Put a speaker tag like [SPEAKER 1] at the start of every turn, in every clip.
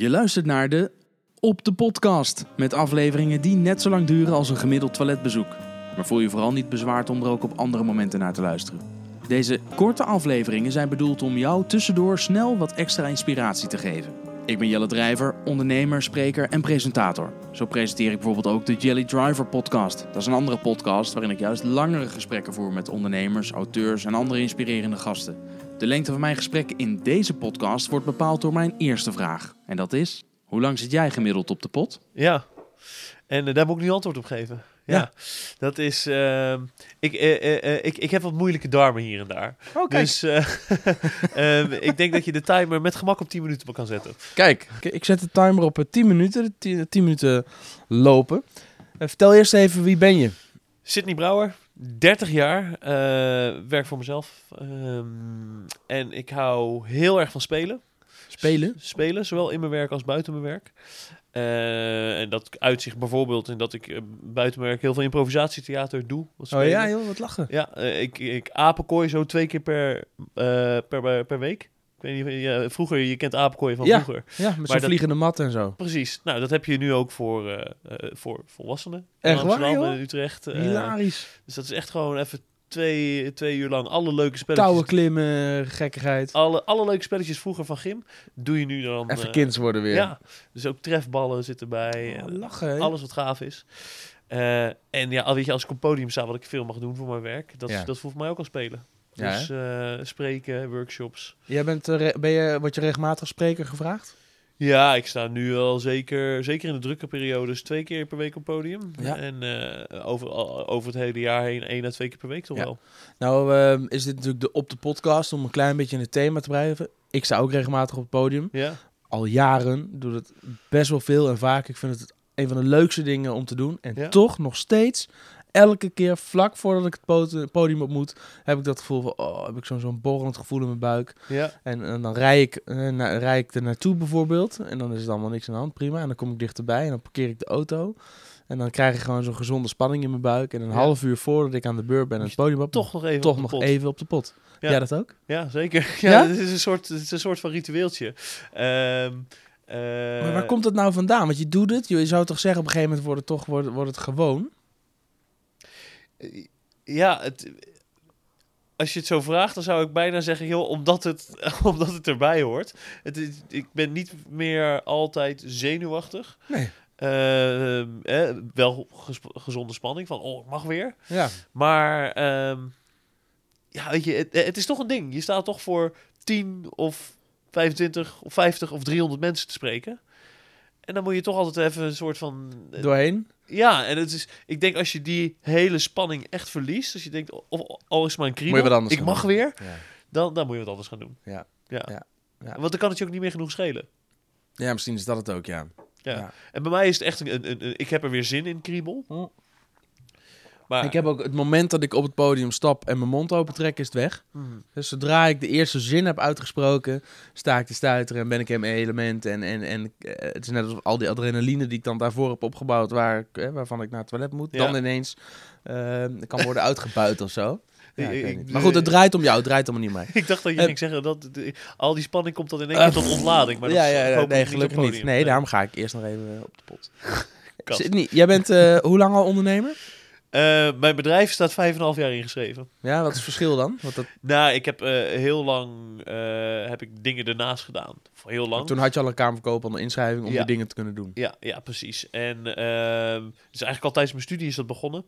[SPEAKER 1] Je luistert naar de Op de Podcast. Met afleveringen die net zo lang duren als een gemiddeld toiletbezoek. Maar voel je vooral niet bezwaard om er ook op andere momenten naar te luisteren. Deze korte afleveringen zijn bedoeld om jou tussendoor snel wat extra inspiratie te geven. Ik ben Jelle Drijver, ondernemer, spreker en presentator. Zo presenteer ik bijvoorbeeld ook de Jelly Driver podcast. Dat is een andere podcast waarin ik juist langere gesprekken voer met ondernemers, auteurs en andere inspirerende gasten. De lengte van mijn gesprekken in deze podcast wordt bepaald door mijn eerste vraag. En dat is, hoe lang zit jij gemiddeld op de pot?
[SPEAKER 2] Ja, en eh, daar moet ik nu antwoord op geven. Ja,
[SPEAKER 1] Ja.
[SPEAKER 2] dat is. ehm, ik, eh, eh, ik, ik heb wat moeilijke darmen hier en daar.
[SPEAKER 1] Oh,
[SPEAKER 2] Dus eh, ehm, ik denk dat je de timer met gemak op 10 minuten kan zetten.
[SPEAKER 3] Kijk, ik- zet de timer op eh, 10 minuten. De 10, 10 minuten lopen. Vertel eerst even, wie ben je?
[SPEAKER 2] Sydney Brouwer, 30 jaar, eh, werk voor mezelf. Ehm, en ik hou heel erg van spelen.
[SPEAKER 3] Spelen?
[SPEAKER 2] S- Spelen, zowel in mijn werk als buiten mijn werk. Eh, en dat uitzicht bijvoorbeeld in dat ik eh, buiten mijn werk heel veel improvisatietheater doe. wat
[SPEAKER 3] Oh ja, joh, wat lachen.
[SPEAKER 2] Ja, ik, ik apenkooi zo twee keer per, per, per week. Ik weet niet, ja, vroeger, je kent apenkooi van
[SPEAKER 3] Ja.
[SPEAKER 2] vroeger.
[SPEAKER 3] Ja, met zo'n vliegende mat en zo.
[SPEAKER 2] Precies. Nou, dat heb je nu ook voor, eh, eh, voor volwassenen. In
[SPEAKER 3] Echt
[SPEAKER 2] Amsterdam en Utrecht. eh,
[SPEAKER 3] Hilarisch.
[SPEAKER 2] dus dat is echt gewoon even twee, twee uur lang alle leuke spelletjes.
[SPEAKER 3] Touwen klimmen, gekkigheid.
[SPEAKER 2] Alle, alle leuke spelletjes vroeger van Gym doe je nu dan.
[SPEAKER 3] Even
[SPEAKER 2] eh,
[SPEAKER 3] kinds worden weer.
[SPEAKER 2] Ja, dus ook trefballen zitten bij.
[SPEAKER 3] Oh,
[SPEAKER 2] en
[SPEAKER 3] lachen,
[SPEAKER 2] alles wat gaaf is. Eh, en ja, weet je, als ik op podium sta, wat ik veel mag doen voor mijn werk, dat,
[SPEAKER 3] Ja.
[SPEAKER 2] dat voelt mij ook al spelen.
[SPEAKER 3] Ja,
[SPEAKER 2] dus eh, spreken, workshops.
[SPEAKER 3] Jij bent, eh, ben je, word je regelmatig spreker gevraagd?
[SPEAKER 2] Ja, ik sta nu al zeker, zeker in de drukke periodes, twee keer per week op het podium.
[SPEAKER 3] Ja.
[SPEAKER 2] En eh, over, al- over het hele jaar heen, één à twee keer per week toch
[SPEAKER 3] Ja.
[SPEAKER 2] wel.
[SPEAKER 3] Nou, ehm, is dit natuurlijk de op de podcast om een klein beetje in het thema te blijven. Ik sta ook regelmatig op het podium.
[SPEAKER 2] Ja,
[SPEAKER 3] Al jaren doe het best wel veel en vaak. Ik vind het een van de leukste dingen om te doen. En
[SPEAKER 2] Ja.
[SPEAKER 3] toch nog steeds, elke keer vlak voordat ik het podium op moet, heb ik dat gevoel van, oh, heb ik zo'n zo'n borrelend gevoel in mijn buik.
[SPEAKER 2] ja,
[SPEAKER 3] En, en dan rij ik, eh, na, rij ik er naartoe bijvoorbeeld. En dan is het allemaal niks aan de hand, prima. En dan kom ik dichterbij en dan parkeer ik de auto. En dan krijg ik gewoon zo'n gezonde spanning in mijn buik. En een
[SPEAKER 2] Ja.
[SPEAKER 3] half uur voordat ik aan de beurt ben en het podium op,
[SPEAKER 2] toch nog even
[SPEAKER 3] toch
[SPEAKER 2] op de
[SPEAKER 3] nog
[SPEAKER 2] pot.
[SPEAKER 3] even op de pot.
[SPEAKER 2] Ja.
[SPEAKER 3] Ja, dat ook?
[SPEAKER 2] Ja, zeker. Ja,
[SPEAKER 3] Ja?
[SPEAKER 2] Het, is een soort, het is een soort van ritueeltje. Ehm, eh,
[SPEAKER 3] Maar waar komt het nou vandaan? Want je doet het, je zou toch zeggen op een gegeven moment wordt het toch wordt, wordt het gewoon.
[SPEAKER 2] Ja, het, als je het zo vraagt, dan zou ik bijna zeggen, joh, omdat het, omdat het erbij hoort. Het, is- ik ben niet meer altijd zenuwachtig.
[SPEAKER 3] Nee.
[SPEAKER 2] Ehm, eh, wel gezonde spanning van, oh, ik mag weer.
[SPEAKER 3] Ja.
[SPEAKER 2] Maar ehm, ja, weet je, het, het is toch een ding. Je staat toch voor 10 of 25 of 50 of 300 mensen te spreken. En dan moet je toch altijd even een soort van... eh,
[SPEAKER 3] Doorheen.
[SPEAKER 2] Ja, en het is, ik denk als je die hele spanning echt verliest, als je denkt, of al is maar een kriebel, ik mag
[SPEAKER 3] doen.
[SPEAKER 2] weer,
[SPEAKER 3] Ja.
[SPEAKER 2] dan, dan moet je wat anders gaan doen.
[SPEAKER 3] Ja.
[SPEAKER 2] ja.
[SPEAKER 3] Ja. Ja.
[SPEAKER 2] Want dan kan het je ook niet meer genoeg schelen.
[SPEAKER 3] ja, misschien is dat het ook, ja.
[SPEAKER 2] Ja.
[SPEAKER 3] Ja.
[SPEAKER 2] En bij mij is het echt een, een, een- een- ik heb er weer zin in, kriebel. Maar,
[SPEAKER 3] Ik heb ook het moment dat ik op het podium stap en mijn mond open trek, is het weg.
[SPEAKER 2] Hmm.
[SPEAKER 3] Dus zodra ik de eerste zin heb uitgesproken, sta ik te stuiteren en ben ik in mijn element. En, en, en eh, het is net alsof al die adrenaline die ik dan daarvoor heb opgebouwd, waar, ik, eh, waarvan ik naar het toilet moet,
[SPEAKER 2] Ja.
[SPEAKER 3] dan ineens eh, kan worden uitgebuit of zo. Ja, ik
[SPEAKER 2] Ik-
[SPEAKER 3] maar goed, het draait om jou, het draait om niet mij.
[SPEAKER 2] ik dacht dat je ging zeggen dat de- al die spanning komt dan in één keer tot ontlading. Maar dat
[SPEAKER 3] ja, ja, ja, nee, gelukkig niet. Nee, daarom ga ik eerst nog even op de pot. Jij bent hoe lang al ondernemer?
[SPEAKER 2] Eh, mijn bedrijf staat 5,5 jaar ingeschreven.
[SPEAKER 3] Ja, wat is het verschil dan? Want dat,
[SPEAKER 2] Nou, ik heb eh, heel lang eh, heb ik dingen ernaast gedaan. Voor heel lang.
[SPEAKER 3] toen had je al een kamerverkoop aan de inschrijving om
[SPEAKER 2] Ja.
[SPEAKER 3] die dingen te kunnen doen.
[SPEAKER 2] Ja, ja, precies. En ehm dus eigenlijk al tijdens mijn studie is dat begonnen.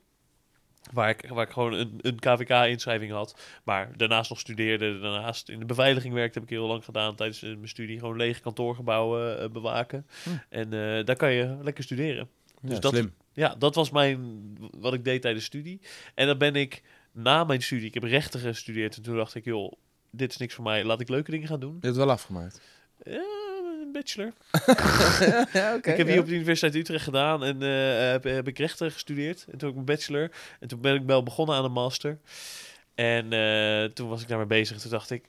[SPEAKER 2] Waar ik, waar ik gewoon een, een KVK-inschrijving had. Maar daarnaast nog studeerde. Daarnaast in de beveiliging werkte heb ik heel lang gedaan tijdens mijn studie. Gewoon lege kantoorgebouwen bewaken.
[SPEAKER 3] Hm.
[SPEAKER 2] En daar kan je lekker studeren.
[SPEAKER 3] Ja,
[SPEAKER 2] Dus dat-
[SPEAKER 3] slim.
[SPEAKER 2] Ja, dat was mijn, wat ik deed tijdens studie. En dan ben ik na mijn studie, ik heb rechten gestudeerd. En toen dacht ik, joh, dit is niks voor mij. Laat ik leuke dingen gaan doen.
[SPEAKER 3] Je hebt het wel afgemaakt.
[SPEAKER 2] Ja, een bachelor.
[SPEAKER 3] ja, oké.
[SPEAKER 2] ik heb hier op de Universiteit Utrecht gedaan en eh, heb, heb ik rechten gestudeerd. En toen heb ik mijn bachelor. En toen ben ik wel begonnen aan een master. En eh, toen was ik daarmee bezig. Toen dacht ik,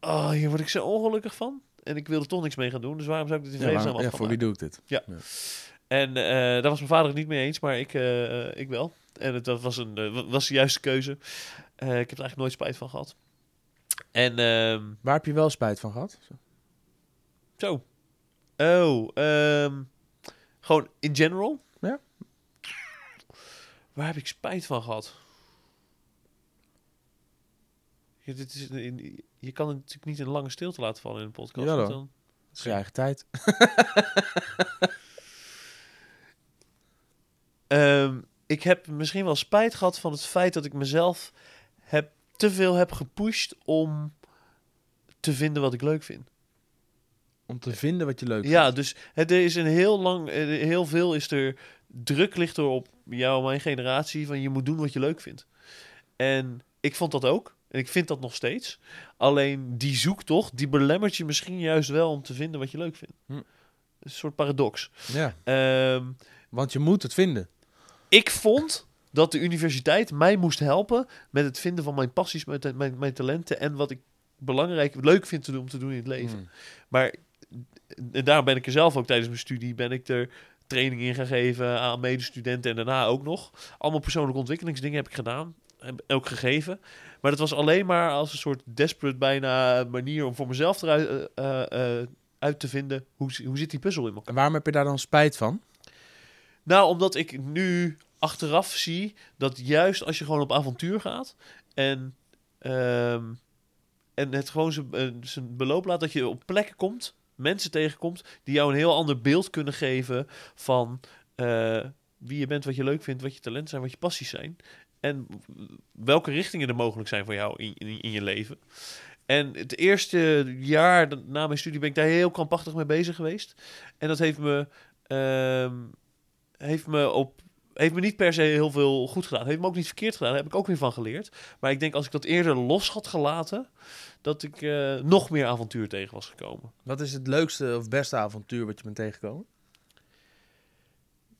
[SPEAKER 2] oh, hier word ik zo ongelukkig van. En ik wilde toch niks mee gaan doen. Dus waarom zou ik dit in
[SPEAKER 3] Ja,
[SPEAKER 2] vredesnaam
[SPEAKER 3] ja, voor wie doe ik dit?
[SPEAKER 2] En eh, daar was mijn vader het niet mee eens, maar ik, eh, ik wel. En het dat was, een, eh, wa- was de juiste keuze. Eh, ik heb er eigenlijk nooit spijt van gehad. En ehm,
[SPEAKER 3] Waar heb je wel spijt van gehad?
[SPEAKER 2] zo, Oh, ehm, gewoon in general?
[SPEAKER 3] Ja.
[SPEAKER 2] Waar heb ik spijt van gehad? Ja, dit is, een- je kan het natuurlijk niet een lange stilte laten vallen in een podcast. Dan-
[SPEAKER 3] Het is je eigen tijd.
[SPEAKER 2] Ehm, ik heb misschien wel spijt gehad van het feit dat ik mezelf heb, te veel heb gepusht om te vinden wat ik leuk vind.
[SPEAKER 3] Om te vinden wat je leuk
[SPEAKER 2] Ja,
[SPEAKER 3] vindt.
[SPEAKER 2] dus het er is een heel lang, heel veel is er druk ligt er op jou mijn generatie van je moet doen wat je leuk vindt. En ik vond dat ook. En ik vind dat nog steeds. Alleen die zoektocht, die belemmert je misschien juist wel om te vinden wat je leuk vindt.
[SPEAKER 3] Hm.
[SPEAKER 2] Een soort paradox.
[SPEAKER 3] Ja,
[SPEAKER 2] Ehm,
[SPEAKER 3] want je moet het vinden.
[SPEAKER 2] Ik vond dat de universiteit mij moest helpen met het vinden van mijn passies, mijn, mijn, mijn talenten en wat ik belangrijk, leuk vind te doen, om te doen in het leven.
[SPEAKER 3] Mm.
[SPEAKER 2] Maar en daarom ben ik er zelf ook tijdens mijn studie, ben ik er training in gaan geven aan medestudenten en daarna ook nog. Allemaal persoonlijke ontwikkelingsdingen heb ik gedaan, heb ook gegeven. Maar dat was alleen maar als een soort desperate bijna manier om voor mezelf eruit eh, eh, eh, uit te vinden hoe, hoe zit die puzzel in elkaar.
[SPEAKER 3] En waarom heb je daar dan spijt van?
[SPEAKER 2] Nou, omdat ik nu achteraf zie dat juist als je gewoon op avontuur gaat en, ehm, en het gewoon zijn, eh, zijn beloop laat, dat je op plekken komt, mensen tegenkomt, die jou een heel ander beeld kunnen geven van eh, wie je bent, wat je leuk vindt, wat je talenten zijn, wat je passies zijn. En welke richtingen er mogelijk zijn voor jou in, in, in je leven. En het eerste jaar na mijn studie ben ik daar heel krampachtig mee bezig geweest. En dat heeft me, ehm, heeft me op heeft me niet per se heel veel goed gedaan. Heeft me ook niet verkeerd gedaan. Daar heb ik ook weer van geleerd. Maar ik denk als ik dat eerder los had gelaten, dat ik eh, nog meer avontuur tegen was gekomen.
[SPEAKER 3] Wat is het leukste of beste avontuur wat je bent tegengekomen?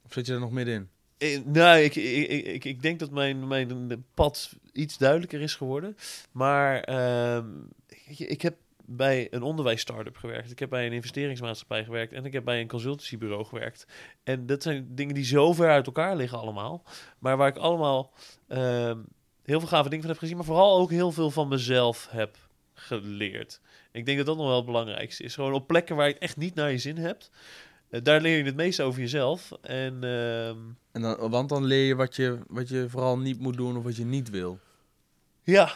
[SPEAKER 3] Of zit je er nog middenin?
[SPEAKER 2] Eh, nou, ik, ik, ik, ik, ik denk dat mijn, mijn pad iets duidelijker is geworden. Maar ehm, ik, ik heb bij een onderwijs-startup gewerkt. Ik heb bij een investeringsmaatschappij gewerkt. En ik heb bij een consultancybureau gewerkt. En dat zijn dingen die zo ver uit elkaar liggen allemaal. Maar waar ik allemaal ehm, heel veel gave dingen van heb gezien. Maar vooral ook heel veel van mezelf heb geleerd. Ik denk dat dat nog wel het belangrijkste is. Gewoon op plekken waar je het echt niet naar je zin hebt. eh, daar leer je het meest over jezelf. En... ehm,
[SPEAKER 3] En dan, want dan leer je wat, je wat je vooral niet moet doen of wat je niet wil.
[SPEAKER 2] Ja,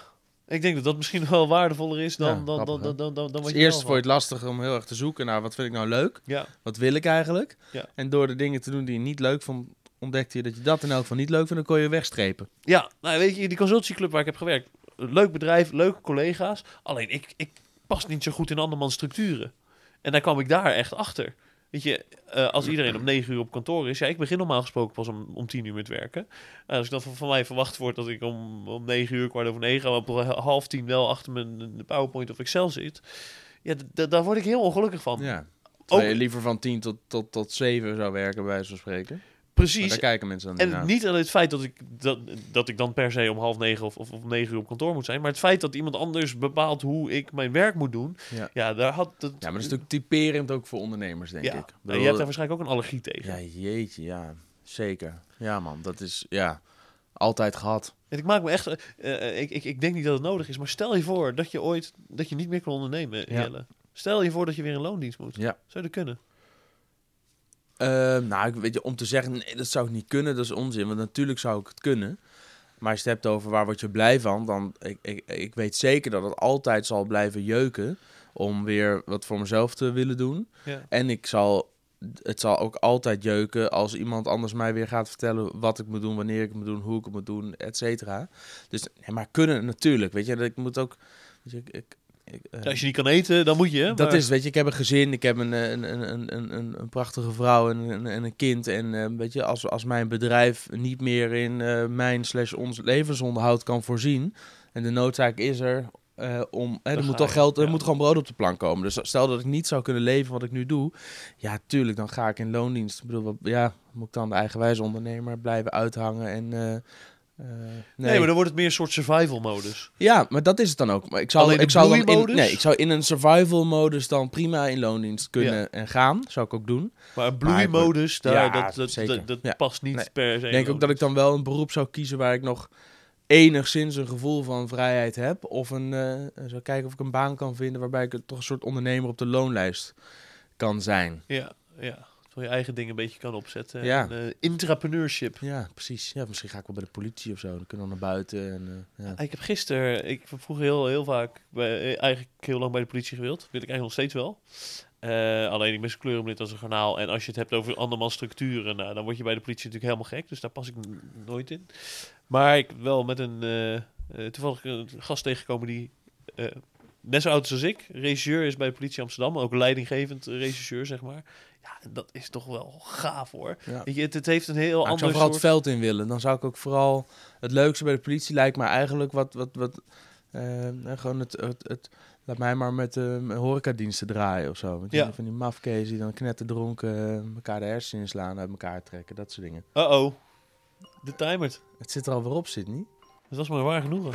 [SPEAKER 2] ik denk dat dat misschien wel waardevoller is dan,
[SPEAKER 3] Ja,
[SPEAKER 2] dan, dan,
[SPEAKER 3] grappig,
[SPEAKER 2] dan, dan, dan, dan
[SPEAKER 3] Dus
[SPEAKER 2] wat je
[SPEAKER 3] eerst vond je het lastig om heel erg te zoeken naar wat vind ik nou leuk?
[SPEAKER 2] Ja,
[SPEAKER 3] Wat wil ik eigenlijk?
[SPEAKER 2] Ja.
[SPEAKER 3] En door de dingen te doen die je niet leuk vond, ontdekte je dat je dat in elk geval niet leuk vindt. Dan kon je wegstrepen.
[SPEAKER 2] ja nou, weet je, die consultancyclub waar ik heb gewerkt, leuk bedrijf, leuke collega's. Alleen ik, ik pas niet zo goed in andermans structuren. En daar kwam ik daar echt achter. Weet je, eh, als iedereen om negen uur op kantoor is, ja, ik begin normaal gesproken pas om, om tien uur met werken. En als ik dan van, van mij verwacht wordt dat ik om, om negen uur, kwart over negen, op half tien wel achter mijn PowerPoint of Excel zit. Ja, daar word ik heel ongelukkig van.
[SPEAKER 3] Ja. Terwijl
[SPEAKER 2] Ook-
[SPEAKER 3] je liever van 10 tot, tot, tot 7 zou werken, bij wijze van Maar
[SPEAKER 2] Precies.
[SPEAKER 3] daar kijken mensen dan niet
[SPEAKER 2] En
[SPEAKER 3] naar.
[SPEAKER 2] niet alleen het feit dat ik, dat, dat ik dan per se om half negen of, of om negen uur op kantoor moet zijn, maar het feit dat iemand anders bepaalt hoe ik mijn werk moet doen,
[SPEAKER 3] Ja.
[SPEAKER 2] ja, daar had het.
[SPEAKER 3] Ja, maar dat is natuurlijk typerend ook voor ondernemers, denk
[SPEAKER 2] ja.
[SPEAKER 3] ik.
[SPEAKER 2] En je hebt daar waarschijnlijk ook een allergie tegen.
[SPEAKER 3] Ja, jeetje, ja. Zeker. Ja, man. Dat is, ja, altijd gehad.
[SPEAKER 2] En ik maak me echt, eh, eh, ik, ik, ik denk niet dat het nodig is, maar stel je voor dat je ooit, dat je niet meer kan ondernemen,
[SPEAKER 3] Ja.
[SPEAKER 2] Jelle. Stel je voor dat je weer in loondienst moet.
[SPEAKER 3] Ja.
[SPEAKER 2] Zou dat kunnen?
[SPEAKER 3] Ehm, nou, weet je, om te zeggen, nee, dat zou ik niet kunnen, dat is onzin. Want natuurlijk zou ik het kunnen. Maar als je het hebt over waar word je blij van, dan ik, ik, ik weet zeker dat het altijd zal blijven jeuken om weer wat voor mezelf te willen doen.
[SPEAKER 2] Ja.
[SPEAKER 3] En ik zal, het zal ook altijd jeuken als iemand anders mij weer gaat vertellen wat ik moet doen, wanneer ik moet doen, hoe ik het moet doen, et cetera. Dus, nee, maar kunnen natuurlijk, weet je, dat ik moet ook, weet je, ik,
[SPEAKER 2] Ja, als je niet kan eten, dan moet je. hè,
[SPEAKER 3] dat
[SPEAKER 2] maar-
[SPEAKER 3] is, weet je, ik heb een gezin, ik heb een, eh, een, een, een, een, een, prachtige vrouw en een, en een kind. En eh, weet je, als, als mijn bedrijf niet meer in eh, mijn slash ons levensonderhoud kan voorzien en de noodzaak is er eh, om, hè, er moet toch geld, er
[SPEAKER 2] ja.
[SPEAKER 3] moet gewoon brood op de plank komen. Dus stel dat ik niet zou kunnen leven wat ik nu doe, ja, tuurlijk, dan ga ik in loondienst. Ik bedoel, wat- ja, moet ik dan de eigenwijze ondernemer blijven uithangen en... eh, eh,
[SPEAKER 2] nee. maar dan wordt het meer een soort survival modus.
[SPEAKER 3] ja, maar dat is het dan ook. Maar ik zou,
[SPEAKER 2] Alleen
[SPEAKER 3] ik zou in, nee, ik zou in een survival modus dan prima in loondienst kunnen
[SPEAKER 2] Ja.
[SPEAKER 3] en gaan. Zou ik ook doen.
[SPEAKER 2] Maar een bloeimodus, daar,
[SPEAKER 3] Ja,
[SPEAKER 2] dat, dat,
[SPEAKER 3] zeker.
[SPEAKER 2] dat, dat
[SPEAKER 3] Ja.
[SPEAKER 2] past niet
[SPEAKER 3] Nee.
[SPEAKER 2] per se.
[SPEAKER 3] Ik denk ook dat ik dan wel een beroep zou kiezen waar ik nog enigszins een gevoel van vrijheid heb. Of een, eh, zou kijken of ik een baan kan vinden waarbij ik toch een soort ondernemer op de loonlijst kan zijn.
[SPEAKER 2] Ja, ja. Voor je eigen dingen een beetje kan opzetten.
[SPEAKER 3] Ja.
[SPEAKER 2] En, eh, intrapreneurship.
[SPEAKER 3] Ja, precies. Ja, misschien ga ik wel bij de politie of zo. Dan kunnen we naar buiten. En, eh, ja.
[SPEAKER 2] Ik heb gisteren, ik heb vroeger heel, heel vaak, bij, eh, eigenlijk heel lang bij de politie gewild. Wil ik eigenlijk nog steeds wel. Alleen ik zo kleurenblind als een garnaal. En als je het hebt over andermans structuren, nou, dan word je bij de politie natuurlijk helemaal gek. Dus daar pas ik nooit in. Maar ik wel met een, toevallig een gast tegengekomen die net zo oud is als ik. Regisseur is bij de politie Amsterdam. Ook leidinggevend regisseur, zeg maar. Ja, dat is toch wel gaaf hoor.
[SPEAKER 3] Ja.
[SPEAKER 2] Weet je, het, het heeft een heel
[SPEAKER 3] Maar ik
[SPEAKER 2] ander
[SPEAKER 3] zou vooral
[SPEAKER 2] soort...
[SPEAKER 3] het veld in willen. Dan zou ik ook vooral... Het leukste bij de politie lijkt me eigenlijk wat... wat, wat eh, eh, gewoon het, het, het... Laat mij maar met eh horecadiensten draaien of zo. Je,
[SPEAKER 2] Ja.
[SPEAKER 3] Van die mafkees die dan knetterdronken eh, elkaar de hersenen inslaan, uit elkaar trekken. Dat soort dingen.
[SPEAKER 2] Uh-oh. De timer.
[SPEAKER 3] Het zit er alweer op, zit niet?
[SPEAKER 2] Dat was maar waar genoeg.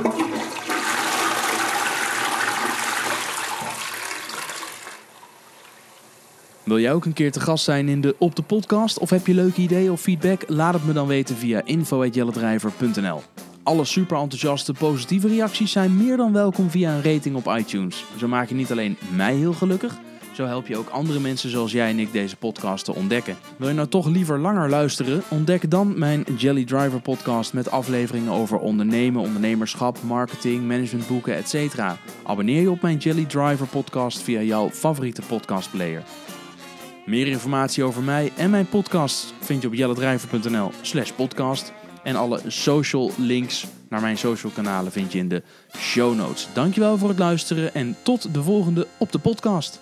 [SPEAKER 1] Wil jij ook een keer te gast zijn in de Op de Podcast? Of heb je leuke ideeën of feedback? Laat het me dan weten via info.jelledrijver.nl Alle super enthousiaste positieve reacties zijn meer dan welkom via een rating op iTunes. Zo maak je niet alleen mij heel gelukkig, zo help je ook andere mensen zoals jij en ik deze podcast te ontdekken. Wil je nou toch liever langer luisteren? Ontdek dan mijn Jelly Driver podcast met afleveringen over ondernemen, ondernemerschap, marketing, managementboeken, etc. Abonneer je op mijn Jelly Driver podcast via jouw favoriete podcastplayer. Meer informatie over mij en mijn podcast vind je op jellendrijver.nl slash podcast. En alle social links naar mijn social kanalen vind je in de show notes. Dankjewel voor het luisteren en tot de volgende op de podcast.